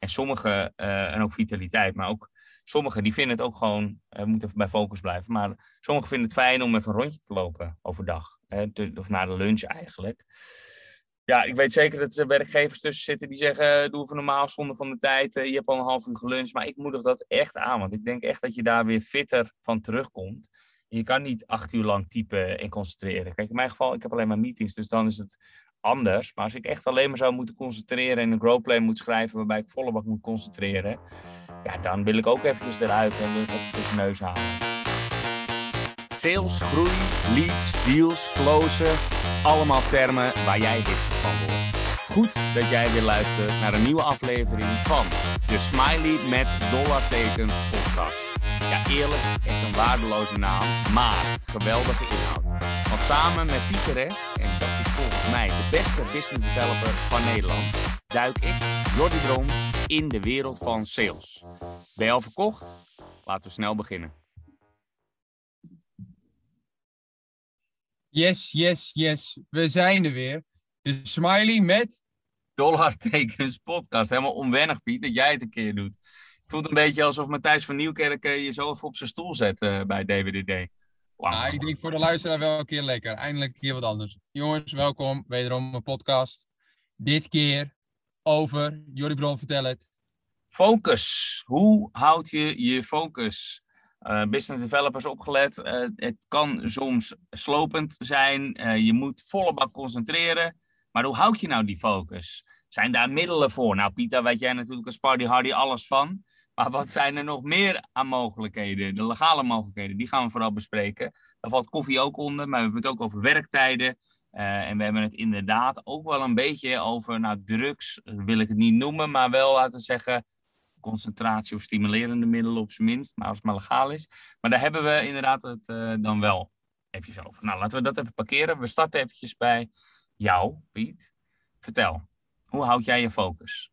En sommigen, uh, en ook vitaliteit, maar ook sommigen die vinden het ook gewoon, uh, moeten bij focus blijven. Maar sommigen vinden het fijn om even een rondje te lopen overdag. Hè, of na de lunch eigenlijk. Ja, ik weet zeker dat er werkgevers tussen zitten die zeggen, doe even normaal zonder van de tijd. je hebt al een half uur geluncht, maar ik moedig dat echt aan. Want ik denk echt dat je daar weer fitter van terugkomt. Je kan niet acht uur lang typen en concentreren. Kijk, in mijn geval, ik heb alleen maar meetings, dus dan is het anders. Maar als ik echt alleen maar zou moeten concentreren en een growplan moet schrijven waarbij ik volle bak moet concentreren, ja, dan wil ik ook eventjes eruit en wil neus halen. Sales, groei, leads, deals, closen, allemaal termen waar jij hits van wordt. Goed dat jij weer luistert naar een nieuwe aflevering van de Smiley met dollartekens podcast. Ja, eerlijk, echt een waardeloze naam, maar geweldige inhoud. Want samen met Pieter en volgens mij de beste business developer van Nederland, duik ik, Jordi Bron, in de wereld van sales. Ben je al verkocht? Laten we snel beginnen. Yes, yes, yes. We zijn er weer. De smiley met... Dollartekens podcast. Helemaal onwennig, Piet, dat jij het een keer doet voelt een beetje alsof Matthijs van Nieuwkerk je zo even op zijn stoel zet uh, bij DWDD. Wow. Ja, ik denk voor de luisteraar wel een keer lekker. Eindelijk een keer wat anders. Jongens, welkom. Wederom een podcast. Dit keer over, Jordi Bron, vertel het. Focus. Hoe houd je je focus? Uh, business developers opgelet. Uh, het kan soms slopend zijn. je moet volle bak concentreren. Maar hoe houd je nou die focus? Zijn daar middelen voor? Nou, Pieter, weet jij natuurlijk als party hardy alles van. Maar wat zijn er nog meer aan mogelijkheden? De legale mogelijkheden, die gaan we vooral bespreken. Daar valt koffie ook onder, maar we hebben het ook over werktijden. Uh, en we hebben het inderdaad ook wel een beetje over nou, drugs, wil ik het niet noemen, maar wel laten we zeggen concentratie of stimulerende middelen op zijn minst, maar als het maar legaal is. Maar daar hebben we inderdaad het uh, dan wel even over. Nou, laten we dat even parkeren. We starten eventjes bij jou, Piet. Vertel, hoe houd jij je focus?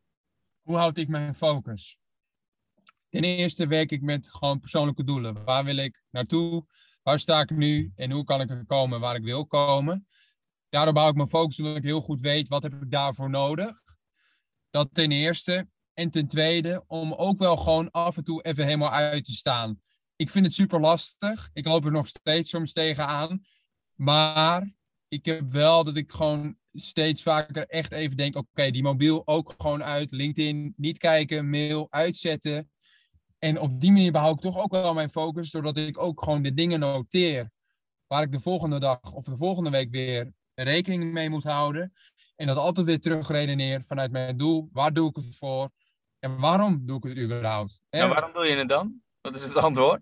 Hoe houd ik mijn focus? Ten eerste werk ik met gewoon persoonlijke doelen. Waar wil ik naartoe? Waar sta ik nu? En hoe kan ik er komen waar ik wil komen? Daarom hou ik mijn focus omdat ik heel goed weet wat heb ik daarvoor nodig. Dat ten eerste. En ten tweede, om ook wel gewoon af en toe even helemaal uit te staan. Ik vind het super lastig. Ik loop er nog steeds soms tegenaan. Maar ik heb wel dat ik gewoon steeds vaker echt even denk: oké, die mobiel ook gewoon uit. LinkedIn, niet kijken, mail uitzetten. En op die manier behoud ik toch ook wel mijn focus, doordat ik ook gewoon de dingen noteer waar ik de volgende dag of de volgende week weer rekening mee moet houden. En dat altijd weer terugredeneer vanuit mijn doel. Waar doe ik het voor? En waarom doe ik het überhaupt? En waarom doe je het dan? Wat is het antwoord?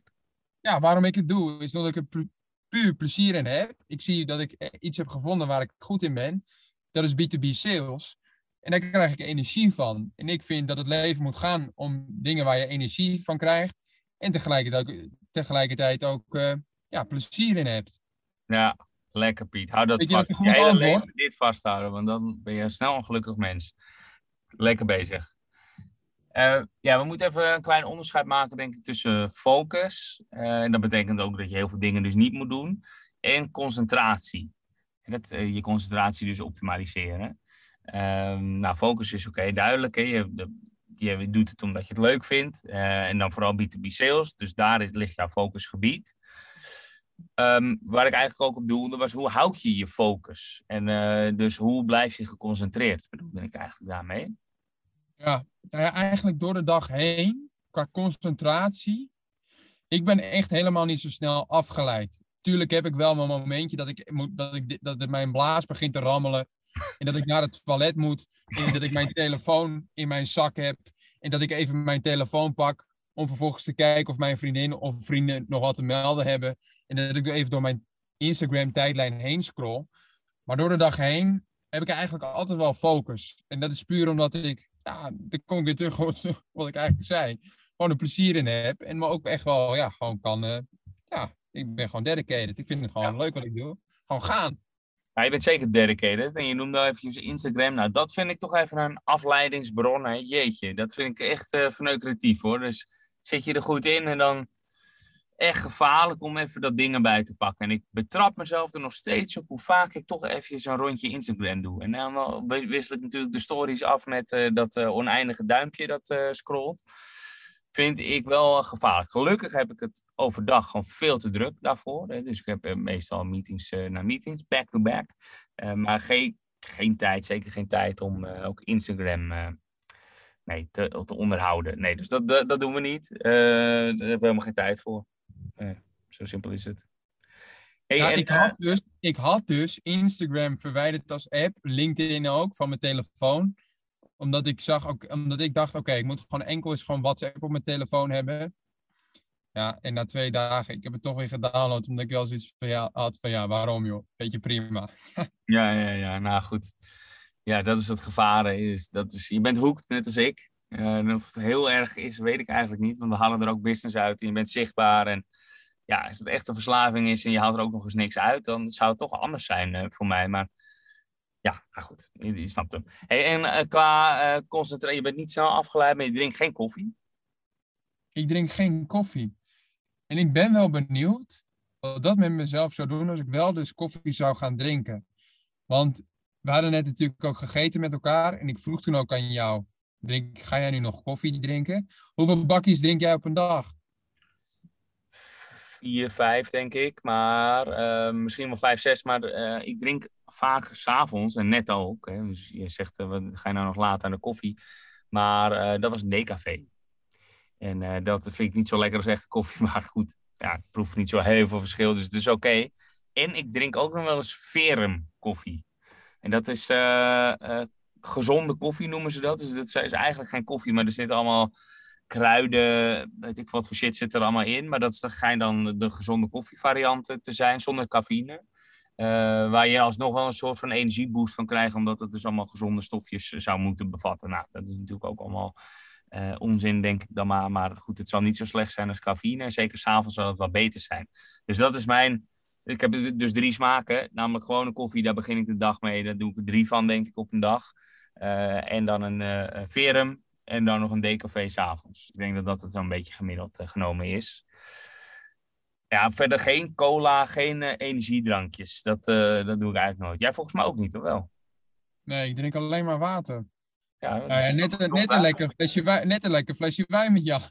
Ja, waarom ik het doe, is omdat ik er puur plezier in heb. Ik zie dat ik iets heb gevonden waar ik goed in ben. Dat is B2B sales. En daar krijg ik energie van. En ik vind dat het leven moet gaan om dingen waar je energie van krijgt. En tegelijkertijd ook, tegelijkertijd ook uh, ja, plezier in hebt. Ja, lekker Piet. Hou dat vast. Je, hele leven dit vasthouden, want dan ben je snel een gelukkig mens. Lekker bezig. Uh, ja, we moeten even een klein onderscheid maken, denk ik, tussen focus. Uh, en dat betekent ook dat je heel veel dingen dus niet moet doen. En concentratie. En dat, je concentratie dus optimaliseren. Ehm, nou, focus is oké, duidelijk. Hè? Je, je, doet het omdat je het leuk vindt. Uh, en dan vooral B2B sales. Dus daar ligt jouw focusgebied. Um, waar ik eigenlijk ook op doelde was, hoe houd je je focus? En uh, dus hoe blijf je geconcentreerd? Bedoel ik eigenlijk daarmee? Ja, nou ja, eigenlijk door de dag heen, qua concentratie. Ik ben echt helemaal niet zo snel afgeleid. Tuurlijk heb ik wel mijn momentje dat, ik, dat, ik, dat mijn blaas begint te rammelen. En dat ik naar het toilet moet. En dat ik mijn telefoon in mijn zak heb. En dat ik even mijn telefoon pak. Om vervolgens te kijken of mijn vriendin of vrienden nog wat te melden hebben. En dat ik even door mijn Instagram-tijdlijn heen scroll. Maar door de dag heen heb ik eigenlijk altijd wel focus. En dat is puur omdat ik, ja, dan kom ik weer terug wat ik eigenlijk zei. Gewoon een plezier in heb. En me ook echt wel, ja, gewoon kan, uh, ja, ik ben gewoon dedicated. Ik vind het gewoon leuk wat ik doe. Gewoon gaan. Nou, je bent zeker dedicated en je noemde al eventjes Instagram. Nou, dat vind ik toch even een afleidingsbron. Hè? Jeetje, dat vind ik echt uh, verneukeratief hoor. Dus zit je er goed in en dan echt gevaarlijk om even dat ding erbij te pakken. En ik betrap mezelf er nog steeds op hoe vaak ik toch even zo'n rondje Instagram doe. En dan wissel ik natuurlijk de stories af met uh, dat uh, oneindige duimpje dat scrolt. Vind ik wel gevaarlijk. Gelukkig heb ik het overdag gewoon veel te druk daarvoor. Dus ik heb meestal meetings naar meetings, back-to-back. -back. maar geen, geen tijd, zeker geen tijd om ook Instagram nee, te, te, onderhouden. Nee, dus dat, dat, dat doen we niet. daar hebben we helemaal geen tijd voor. Nee, zo simpel is het. Hey, ja, ik, had dus, ik had dus Instagram verwijderd als app, LinkedIn ook, van mijn telefoon. Omdat ik, zag, ook, omdat ik dacht, oké, ik moet gewoon enkel eens gewoon WhatsApp op mijn telefoon hebben. Ja, en na twee dagen, ik heb het toch weer gedownload, omdat ik wel zoiets van, ja, had van, ja, waarom joh? Beetje prima. ja, ja, ja, nou goed. Ja, dat is het gevaar. Is, dat is, je bent hoekt, net als ik. Uh, of het heel erg is, weet ik eigenlijk niet. Want we halen er ook business uit en je bent zichtbaar. En ja, als het echt een verslaving is en je haalt er ook nog eens niks uit, dan zou het toch anders zijn uh, voor mij. Maar ja, nou goed, je, snapt hem. Hey, en uh, qua concentreren, je bent niet snel afgeleid, maar je drinkt geen koffie? Ik drink geen koffie. En ik ben wel benieuwd wat dat met mezelf zou doen als ik wel dus koffie zou gaan drinken. Want we hadden net natuurlijk ook gegeten met elkaar en ik vroeg toen ook aan jou Drink, ga jij nu nog koffie drinken? Hoeveel bakjes drink jij op een dag? Vier, vijf denk ik. Maar uh, misschien wel vijf, zes. Maar uh, ik drink vaak s'avonds en net ook. Hè. Dus je zegt, uh, ga je nou nog laat aan de koffie? Maar dat was decafé. En dat vind ik niet zo lekker als echte koffie. Maar goed, ja, ik proef niet zo heel veel verschil. Dus het is oké. En ik drink ook nog wel eens verum koffie. En dat is gezonde koffie noemen ze dat. Dus dat is eigenlijk geen koffie, maar er zitten allemaal kruiden, weet ik wat voor shit zit er allemaal in. Maar dat schijnt dan de gezonde koffievarianten te zijn, zonder cafeïne. Uh, waar je alsnog wel een soort van energieboost van krijgt, omdat het dus allemaal gezonde stofjes zou moeten bevatten. Nou, dat is natuurlijk ook allemaal onzin, denk ik dan maar. Maar goed, het zal niet zo slecht zijn als cafeïne. En zeker s'avonds zal het wel beter zijn. Dus dat is mijn ik heb dus drie smaken, namelijk gewone koffie, daar begin ik de dag mee. Daar doe ik er drie van, denk ik, op een dag. En dan een verum en dan nog een decafé s'avonds. Ik denk dat dat het zo'n beetje gemiddeld uh, genomen is. Ja, verder geen cola, geen energiedrankjes. Dat, dat doe ik eigenlijk nooit. Jij volgens mij ook niet, of wel? Nee, ik drink alleen maar water. Ja, dus net, net, een lekker flesje wijn, net een lekker flesje wijn met jou.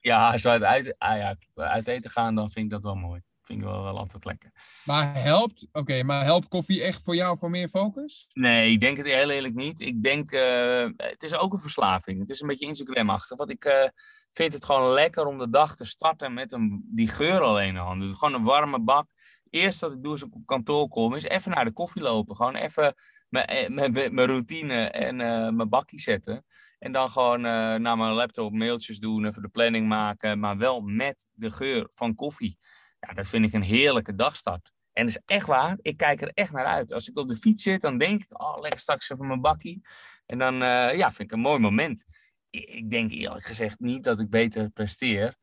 ja, als we uit, uit, ah, ja, uit eten gaan, dan vind ik dat wel mooi vind ik wel, wel altijd lekker. Maar helpt, oké, maar helpt koffie echt voor jou voor meer focus? Nee, ik denk het heel eerlijk niet. Ik denk, uh, het is ook een verslaving. Het is een beetje Instagram-achtig. Want ik uh, vind het gewoon lekker om de dag te starten met een, die geur alleen handen. Dus gewoon een warme bak. Eerst dat ik doe als ik op kantoor kom, is even naar de koffie lopen. Gewoon even mijn, eh, mijn routine en uh, mijn bakkie zetten. En dan gewoon naar mijn laptop mailtjes doen, even de planning maken. Maar wel met de geur van koffie. Ja, dat vind ik een heerlijke dagstart. En dat is echt waar, ik kijk er echt naar uit. Als ik op de fiets zit, dan denk ik, oh, lekker straks even mijn bakkie. En dan uh, ja, vind ik een mooi moment. Ik denk eerlijk gezegd niet dat ik beter presteer.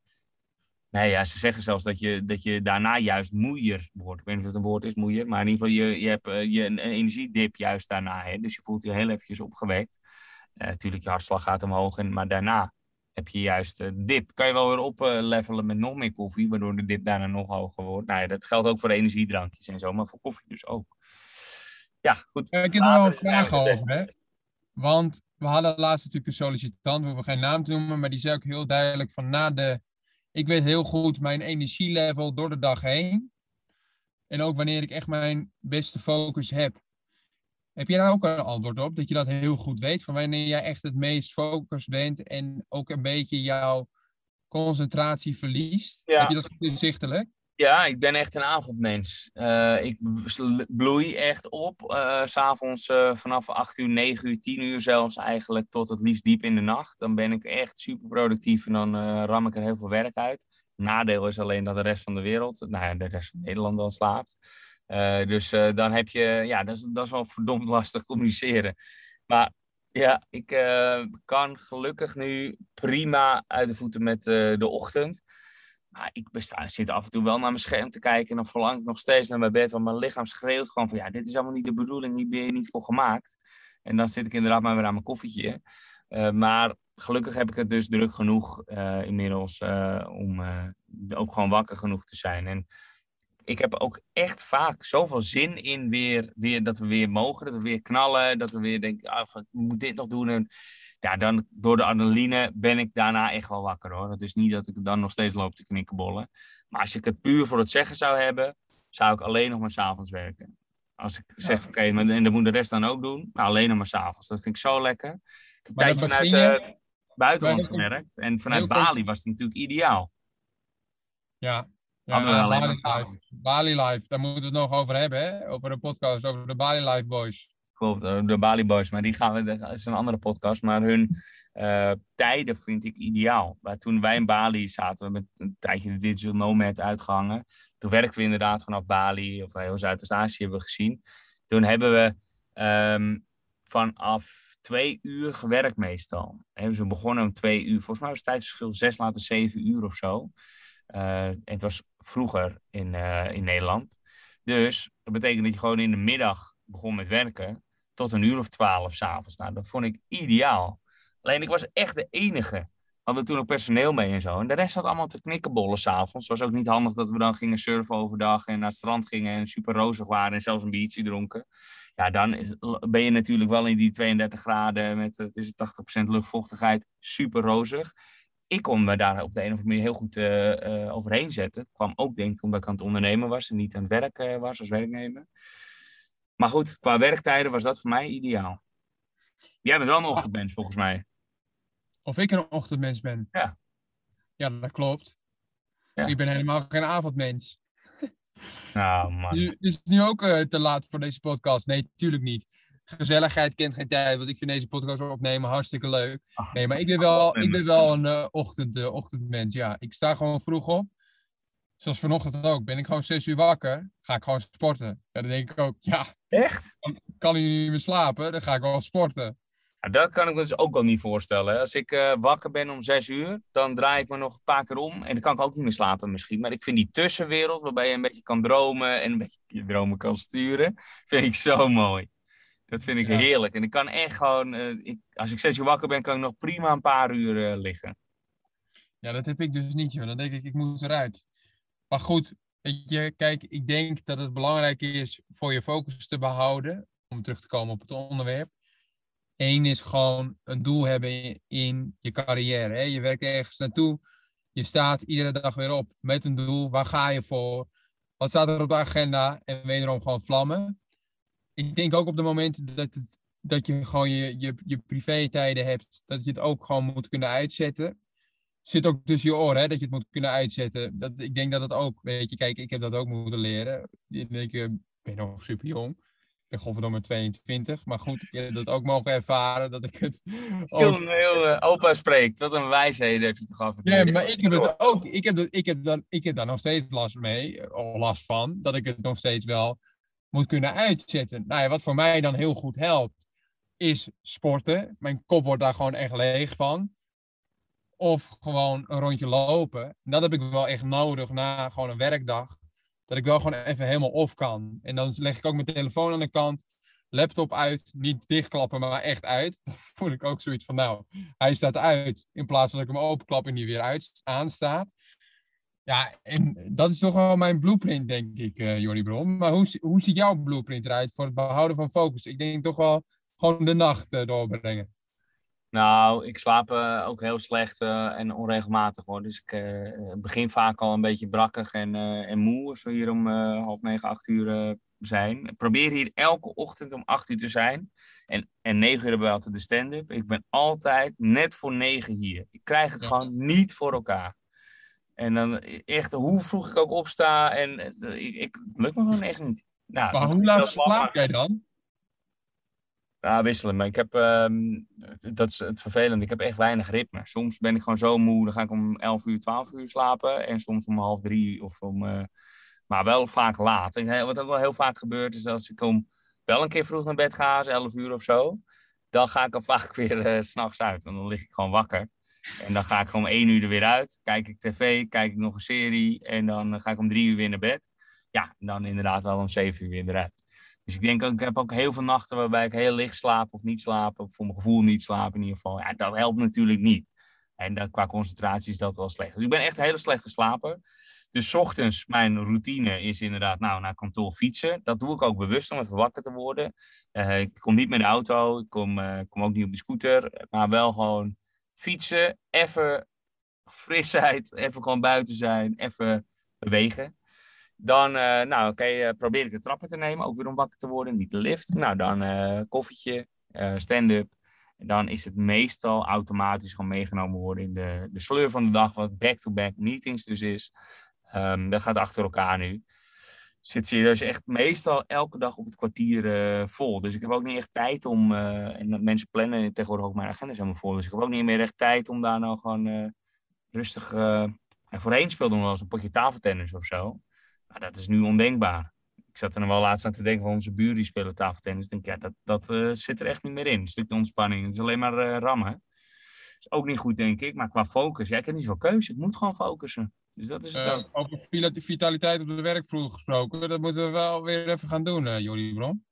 Nee, ja, ze zeggen zelfs dat je, dat je daarna juist moeier wordt. Ik weet niet of het een woord is, moeier. Maar in ieder geval, je, je hebt uh, je een, energiedip juist daarna. Hè? Dus je voelt je heel eventjes opgewekt. Natuurlijk, uh, je hartslag gaat omhoog. En, maar daarna heb je juist de dip. Kan je wel weer oplevelen met nog meer koffie, waardoor de dip daarna nog hoger wordt. Nou ja, dat geldt ook voor energiedrankjes en zo, maar voor koffie dus ook. Ja, goed. ik heb er wel een vraag over, hè? Want we hadden laatst natuurlijk een sollicitant, we hoeven geen naam te noemen, maar die zei ook heel duidelijk van na de... Ik weet heel goed mijn energielevel door de dag heen. En ook wanneer ik echt mijn beste focus heb. Heb je daar ook een antwoord op? Dat je dat heel goed weet, van wanneer jij echt het meest focus bent en ook een beetje jouw concentratie verliest? Ja. Heb je dat goed inzichtelijk? Ja, ik ben echt een avondmens. Uh, ik bloei echt op. Uh, S'avonds uh, vanaf 8 uur, 9 uur, 10 uur zelfs eigenlijk tot het liefst diep in de nacht. Dan ben ik echt super productief en dan ram ik er heel veel werk uit. Nadeel is alleen dat de rest van de wereld, nou ja, de rest van Nederland dan slaapt. Uh, dus uh, dan heb je, ja, dat is, dat is wel verdomd lastig communiceren. Maar ja, ik uh, kan gelukkig nu prima uit de voeten met de ochtend. Maar ik zit af en toe wel naar mijn scherm te kijken en dan verlang ik nog steeds naar mijn bed, want mijn lichaam schreeuwt gewoon van ja, dit is allemaal niet de bedoeling, hier ben je niet voor gemaakt. En dan zit ik inderdaad maar weer aan mijn koffietje. maar gelukkig heb ik het dus druk genoeg inmiddels om ook gewoon wakker genoeg te zijn. En ik heb ook echt vaak zoveel zin in weer, weer dat we weer mogen, dat we weer knallen, dat we weer denken, ah, ik moet dit nog doen. En ja, dan door de adrenaline ben ik daarna echt wel wakker hoor. Het is niet dat ik dan nog steeds loop te knikkenbollen. Maar als ik het puur voor het zeggen zou hebben, zou ik alleen nog maar s'avonds werken. Als ik zeg, oké, en dat moet de rest dan ook doen, nou, alleen nog maar s'avonds. Dat vind ik zo lekker. Ik heb een tijdje vanuit uh, buitenland gewerkt. En vanuit Bali was het natuurlijk ideaal. Ja, ja, ja Bali, Live. Bali Live, daar moeten we het nog over hebben, hè? Over de podcast, over de Bali Live Boys. Klopt, eh, de Bali Boys, maar die gaan we, dat is een andere podcast. Maar hun uh, tijden vind ik ideaal. Maar toen wij in Bali zaten, we met een tijdje de Digital Nomad uitgehangen. Toen werkten we inderdaad vanaf Bali, of heel Zuidoost-Azië hebben we gezien. Toen hebben we um, vanaf twee uur gewerkt meestal. Dus we begonnen om twee uur. Volgens mij was het tijdsverschil zes, later zeven uur of zo. Uh, het was vroeger in, uh, in Nederland. Dus dat betekent dat je gewoon in de middag begon met werken tot een uur of twaalf s'avonds. Nou, dat vond ik ideaal. Alleen ik was echt de enige. Hadden toen ook personeel mee en zo. En de rest zat allemaal te knikkenbollen s'avonds. Was ook niet handig dat we dan gingen surfen overdag en naar het strand gingen en super rozig waren en zelfs een biertje dronken. Ja, dan ben je natuurlijk wel in die 32 graden met het is 80% luchtvochtigheid, super rozig. Ik kon me daar op de een of andere manier heel goed uh, uh, overheen zetten. kwam ook denk ik omdat ik aan het ondernemen was en niet aan het werk uh, was als werknemer. Maar goed, qua werktijden was dat voor mij ideaal. Jij bent wel een ochtendmens volgens mij. Of ik een ochtendmens ben? Ja. Ja, dat klopt. Ja. Ik ben helemaal geen avondmens. Nou, man. Nu, is het nu ook uh, te laat voor deze podcast? Nee, natuurlijk niet. Gezelligheid kent geen tijd, want ik vind deze podcast opnemen hartstikke leuk. Nee, maar ik ben wel, ik ben wel een uh, ochtend, uh, ochtendmens. Ja, ik sta gewoon vroeg op. Zoals vanochtend ook. Ben ik gewoon zes uur wakker, ga ik gewoon sporten. En dan denk ik ook, ja. Echt? Kan, kan ik niet meer slapen, dan ga ik wel sporten. Ja, dat kan ik me dus ook al niet voorstellen. Als ik uh, wakker ben om zes uur, dan draai ik me nog een paar keer om. En dan kan ik ook niet meer slapen misschien. Maar ik vind die tussenwereld, waarbij je een beetje kan dromen en een beetje je dromen kan sturen, vind ik zo mooi. Dat vind ik ja. heerlijk. En ik kan echt gewoon, uh, ik, als ik zes uur wakker ben, kan ik nog prima een paar uur uh, liggen. Ja, dat heb ik dus niet, joh. Dan denk ik, ik moet eruit. Maar goed, weet je, kijk, ik denk dat het belangrijk is voor je focus te behouden, om terug te komen op het onderwerp. Eén is gewoon een doel hebben in je carrière. Hè? Je werkt ergens naartoe, je staat iedere dag weer op met een doel. Waar ga je voor? Wat staat er op de agenda? En wederom gewoon vlammen. Ik denk ook op de momenten dat, het, dat je gewoon je, je, je privé-tijden hebt, dat je het ook gewoon moet kunnen uitzetten zit ook tussen je oren, hè, dat je het moet kunnen uitzetten. Dat, ik denk dat het ook, weet je, kijk, ik heb dat ook moeten leren. Ik ben nog super jong. Ik ben godverdomme 22. Maar goed, ik heb dat ook mogen ervaren, dat ik het... Ook... Heel, heel uh, opa spreekt. Wat een wijsheden heb je toch af en toe. Ja, maar ik heb het ook... Ik heb, dat, ik, heb dan, ik heb daar nog steeds last mee, of last van, dat ik het nog steeds wel moet kunnen uitzetten. Nou ja, wat voor mij dan heel goed helpt, is sporten. Mijn kop wordt daar gewoon echt leeg van. Of gewoon een rondje lopen. En dat heb ik wel echt nodig na gewoon een werkdag. Dat ik wel gewoon even helemaal off kan. En dan leg ik ook mijn telefoon aan de kant. Laptop uit. Niet dichtklappen, maar echt uit. Dan voel ik ook zoiets van, nou, hij staat uit. In plaats van dat ik hem openklap en die weer uit, aanstaat. Ja, en dat is toch wel mijn blueprint, denk ik, uh, Jordi Bron. Maar hoe, hoe ziet jouw blueprint eruit voor het behouden van focus? Ik denk toch wel gewoon de nacht uh, doorbrengen. Nou, ik slaap uh, ook heel slecht uh, en onregelmatig hoor. Dus ik begin vaak al een beetje brakkig en, en moe als we hier om half negen, acht uur zijn. Ik probeer hier elke ochtend om acht uur te zijn. En, en negen uur hebben we altijd de stand-up. Ik ben altijd net voor negen hier. Ik krijg het ja. gewoon niet voor elkaar. En dan echt, hoe vroeg ik ook opsta en ik, ik, het lukt me gewoon echt niet. Nou, maar hoe laat slaap jij dan? Ja, wisselen. Maar ik heb, um, dat is het vervelende, ik heb echt weinig ritme. Soms ben ik gewoon zo moe, dan ga ik om 11 uur, 12 uur slapen. En soms om half drie of om, uh, maar wel vaak laat. En wat ook wel heel vaak gebeurt, is als ik om wel een keer vroeg naar bed ga, 11 uur of zo. Dan ga ik er vaak weer uh, s'nachts uit, want dan lig ik gewoon wakker. En dan ga ik om 1 uur er weer uit. Kijk ik tv, kijk ik nog een serie. En dan ga ik om 3 uur weer naar bed. Ja, dan inderdaad wel om 7 uur weer eruit. Dus ik denk ik heb ook heel veel nachten waarbij ik heel licht slaap of niet slaap. Of voor mijn gevoel niet slaap in ieder geval. Ja, dat helpt natuurlijk niet. En dat, qua concentratie is dat wel slecht. Dus ik ben echt een hele slechte slaper. Dus ochtends, mijn routine is inderdaad, nou, naar kantoor fietsen. Dat doe ik ook bewust om even wakker te worden. Uh, ik kom niet met de auto, ik kom, uh, kom ook niet op de scooter. Maar wel gewoon fietsen, even frisheid, even gewoon buiten zijn, even bewegen. Dan uh, nou, okay, probeer ik de trappen te nemen, ook weer om wakker te worden, niet de lift. Nou, dan koffietje, stand-up. Dan is het meestal automatisch gewoon meegenomen worden in de, de sleur van de dag, wat back-to-back meetings dus is. Um, dat gaat achter elkaar nu. Zit dus echt meestal elke dag op het kwartier uh, vol. Dus ik heb ook niet echt tijd om. Uh, en mensen plannen tegenwoordig ook mijn agenda helemaal vol. Dus ik heb ook niet meer echt tijd om daar nou gewoon uh, rustig. en voorheen speelde nog wel eens een potje tafeltennis of zo. Maar dat is nu ondenkbaar. Ik zat er nog wel laatst aan te denken van onze buren die spelen tafeltennis. Ik denk, ja, dat, dat zit er echt niet meer in. Een stukje ontspanning. Het is alleen maar rammen. is ook niet goed, denk ik. Maar qua focus, ja, ik heb niet zoveel keuze. Ik moet gewoon focussen. Dus dat is het uh, Over vitaliteit op de werkvloer gesproken, dat moeten we wel weer even gaan doen, uh, Jordi Brom.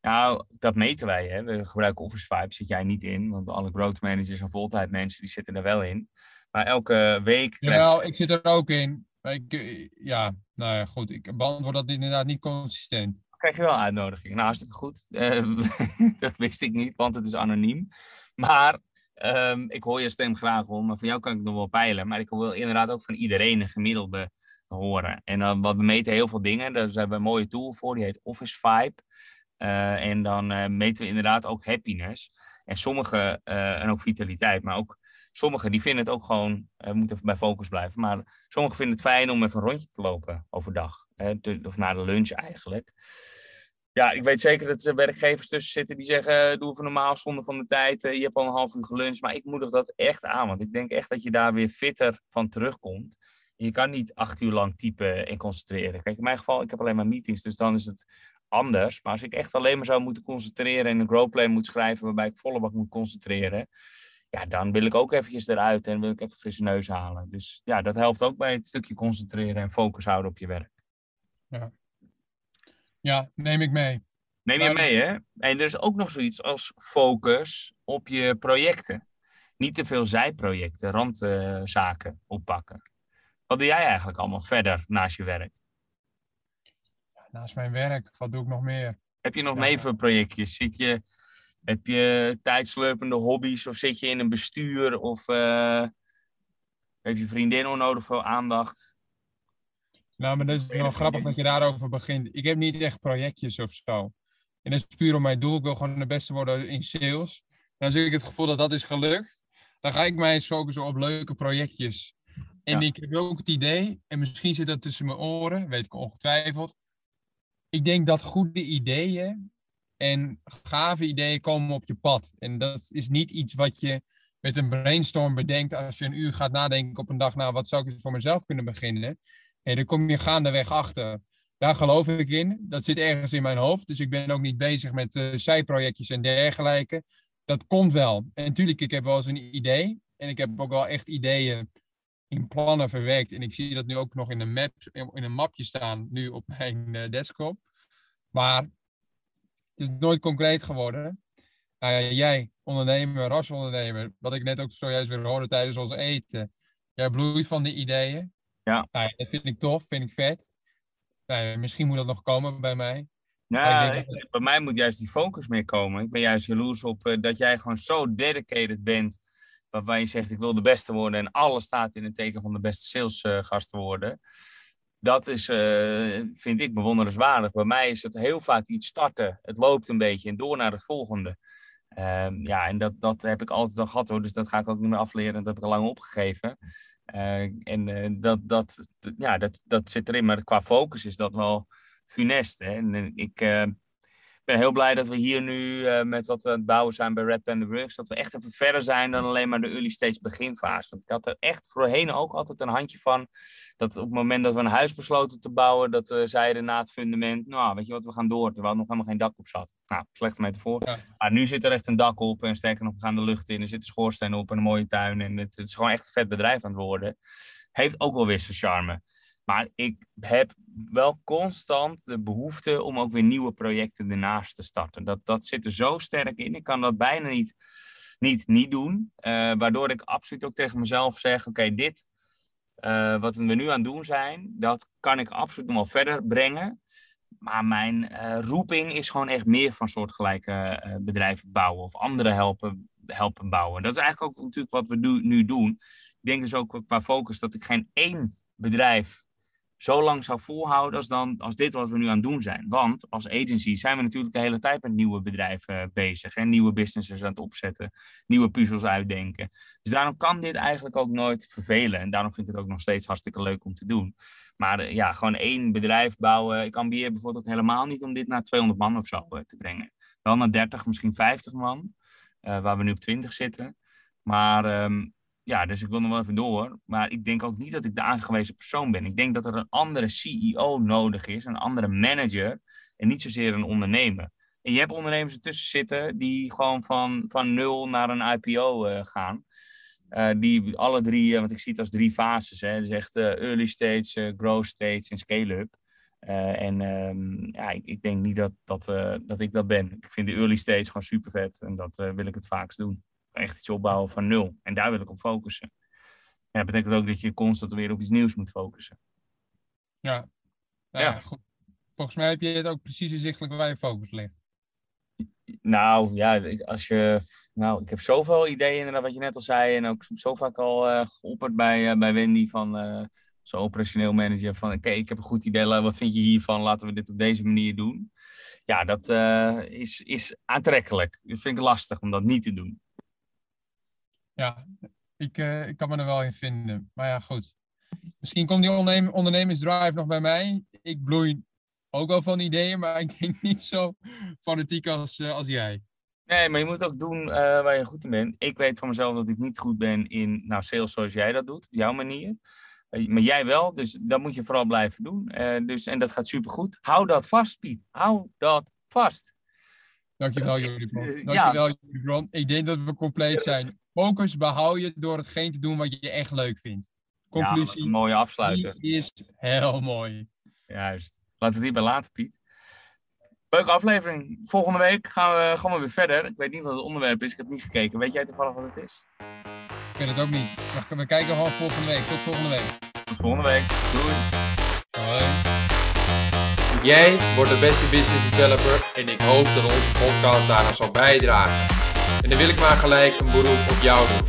Nou, dat meten wij. Hè. We gebruiken Office Vibe, zit jij niet in. Want alle growth managers en voltijd mensen, die zitten er wel in. Maar elke week... Ja, ik zit er ook in. Ik, eh, ja, nou ja, goed. Ik beantwoord dat inderdaad niet consistent. Krijg je wel uitnodiging. Nou, hartstikke goed. Uh, dat wist ik niet, want het is anoniem. Maar Um, ik hoor je stem graag om, maar van jou kan ik nog wel peilen. Maar ik wil inderdaad ook van iedereen een gemiddelde horen. En dan, wat we meten heel veel dingen. Daar hebben we een mooie tool voor, die heet Office Vibe. Uh, en dan uh, meten we inderdaad ook happiness. En sommige, en ook vitaliteit, maar ook sommigen die vinden het ook gewoon, moeten bij focus blijven. Maar sommigen vinden het fijn om even een rondje te lopen overdag. of na de lunch eigenlijk ja, ik weet zeker dat er werkgevers tussen zitten die zeggen: eh, doe even normaal zonder van de tijd. Eh, je hebt al een half uur geluncht. Maar ik moedig dat echt aan, want ik denk echt dat je daar weer fitter van terugkomt. Je kan niet acht uur lang typen en concentreren. Kijk, in mijn geval, ik heb alleen maar meetings, dus dan is het anders. Maar als ik echt alleen maar zou moeten concentreren en een growplan moet schrijven waarbij ik volle bak moet concentreren, ja, dan wil ik ook eventjes eruit en wil ik even frisse neus halen. Dus ja, dat helpt ook bij het stukje concentreren en focus houden op je werk. Ja, ja, neem ik mee. Neem je mee, hè? En er is ook nog zoiets als focus op je projecten. Niet te veel zijprojecten, randzaken oppakken. Wat doe jij eigenlijk allemaal verder naast je werk? naast mijn werk, wat doe ik nog meer? Heb je nog ja. nevenprojectjes? Zit je, heb je tijdslurpende hobby's of zit je in een bestuur? Of uh, heeft je vriendin onnodig veel aandacht? Nou, maar dat is wel grappig dat je daarover begint. Ik heb niet echt projectjes of zo. En dat is puur om mijn doel. Ik wil gewoon de beste worden in sales. En als ik het gevoel dat dat is gelukt, dan ga ik mij focussen op leuke projectjes. En ik heb ook het idee, en misschien zit dat tussen mijn oren, weet ik ongetwijfeld. Ik denk dat goede ideeën en gave ideeën komen op je pad. En dat is niet iets wat je met een brainstorm bedenkt als je een uur gaat nadenken op een dag. Nou, wat zou ik voor mezelf kunnen beginnen? Hey, daar kom je gaandeweg achter. Daar geloof ik in. Dat zit ergens in mijn hoofd. Dus ik ben ook niet bezig met uh, zijprojectjes en dergelijke. Dat komt wel. En natuurlijk, ik heb wel eens een idee. En ik heb ook wel echt ideeën in plannen verwerkt. En ik zie dat nu ook nog in een, in een mapje staan, nu op mijn uh, desktop. Maar het is nooit concreet geworden. Nou ja, jij, ondernemer, rasondernemer, wat ik net ook zojuist weer hoorde tijdens ons eten. Jij bloeit van die ideeën. Ja. Nou, dat vind ik tof, vind ik vet. Nou, misschien moet dat nog komen bij mij. Ja, ik bij mij moet juist die focus meer komen. Ik ben juist jaloers op uh, dat jij gewoon zo dedicated bent. Waarbij je zegt, ik wil de beste worden. En alles staat in het teken van de beste salesgast uh, worden. Dat is, uh, vind ik, bewonderenswaardig. Bij mij is het heel vaak iets starten. Het loopt een beetje en door naar het volgende. Ehm, ja, en dat, dat heb ik altijd al gehad hoor. Dus dat ga ik ook niet meer afleren. Dat heb ik al lang opgegeven. Uh, en uh, dat, dat, ja, dat, dat zit erin, maar qua focus is dat wel funest. Hè? En ik uh, ben heel blij dat we hier nu met wat we aan het bouwen zijn bij Red Panda Works, dat we echt even verder zijn dan alleen maar de early stage beginfase. Want ik had er echt voorheen ook altijd een handje van, dat op het moment dat we een huis besloten te bouwen, dat we zeiden na het fundament, nou weet je wat, we gaan door, terwijl er nog helemaal geen dak op zat. Nou, slechte metafoor. Ja. Maar nu zit er echt een dak op en sterker nog, we gaan de lucht in, er zit een schoorsteen op en een mooie tuin en het, het is gewoon echt een vet bedrijf aan het worden. Heeft ook wel weer zijn charme. Maar ik heb wel constant de behoefte om ook weer nieuwe projecten ernaast te starten. Dat, dat zit er zo sterk in. Ik kan dat bijna niet, niet, niet doen. Uh, waardoor ik absoluut ook tegen mezelf zeg: oké, dit uh, wat we nu aan het doen zijn, dat kan ik absoluut nog wel verder brengen. Maar mijn uh, roeping is gewoon echt meer van soortgelijke bedrijven bouwen of anderen helpen, helpen bouwen. Dat is eigenlijk ook natuurlijk wat we nu doen. Ik denk dus ook qua focus dat ik geen één bedrijf zo lang zou volhouden als, dan, als dit wat we nu aan het doen zijn. Want als agency zijn we natuurlijk de hele tijd met nieuwe bedrijven bezig. En nieuwe businesses aan het opzetten. Nieuwe puzzels uitdenken. Dus daarom kan dit eigenlijk ook nooit vervelen. En daarom vind ik het ook nog steeds hartstikke leuk om te doen. Maar uh, ja, gewoon één bedrijf bouwen. Ik ambieer bijvoorbeeld helemaal niet om dit naar 200 man of zo uh, te brengen. Wel naar 30, misschien 50 man. Waar we nu op 20 zitten. Maar um, ja, dus ik wil nog wel even door. Maar ik denk ook niet dat ik de aangewezen persoon ben. Ik denk dat er een andere CEO nodig is, een andere manager. En niet zozeer een ondernemer. En je hebt ondernemers ertussen zitten die gewoon van, van nul naar een IPO uh, gaan. Uh, die alle drie, uh, want ik zie het als drie fases. Hè. Dus echt early stage, growth stage en scale-up. en um, ja, ik, ik, denk niet dat, dat, dat ik dat ben. Ik vind de early stage gewoon super vet. En dat wil ik het vaakst doen echt iets opbouwen van nul. En daar wil ik op focussen. En dat betekent ook dat je constant weer op iets nieuws moet focussen. Ja, ja, ja. Goed. Volgens mij heb je het ook precies inzichtelijk waar je focus ligt. Nou ja, als je. Nou, ik heb zoveel ideeën, inderdaad, wat je net al zei. En ook zo vaak al uh, geopperd bij, uh, bij Wendy van. Uh, zo'n operationeel manager. Van oké, okay, ik heb een goed idee. Wat vind je hiervan? Laten we dit op deze manier doen. Ja, dat is, is aantrekkelijk. Dat vind ik lastig om dat niet te doen. Ja, ik, uh, ik kan me er wel in vinden. Maar ja, goed. Misschien komt die ondernem ondernemingsdrive nog bij mij. Ik bloei ook wel van ideeën, maar ik denk niet zo fanatiek als, uh, als jij. Nee, maar je moet ook doen uh, waar je goed in bent. Ik weet van mezelf dat ik niet goed ben in nou, sales zoals jij dat doet, op jouw manier. maar jij wel, dus dat moet je vooral blijven doen. dus, en dat gaat supergoed. Hou dat vast, Piet. Hou dat vast. Dankjewel, Julibron. Dankjewel, ja. Julibron. Ik denk dat we compleet zijn. Focus behoud je door hetgeen te doen wat je echt leuk vindt. Conclusie. Ja, een mooie afsluiter. is heel mooi. Juist. Laten we het hierbij laten, Piet. Leuke aflevering. Volgende week gaan we, gaan we weer verder. Ik weet niet wat het onderwerp is. Ik heb niet gekeken. Weet jij toevallig wat het is? Ik weet het ook niet. We kijken gewoon volgende week. Tot volgende week. Tot volgende week. Doei. Hoi. Jij wordt de beste business developer en ik hoop dat onze podcast daarna zal bijdragen. En dan wil ik maar gelijk een beroep op jou doen.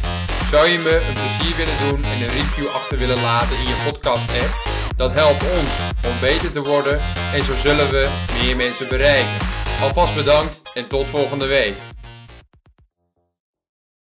Zou je me een plezier willen doen en een review achter willen laten in je podcast app? Dat helpt ons om beter te worden en zo zullen we meer mensen bereiken. Alvast bedankt en tot volgende week.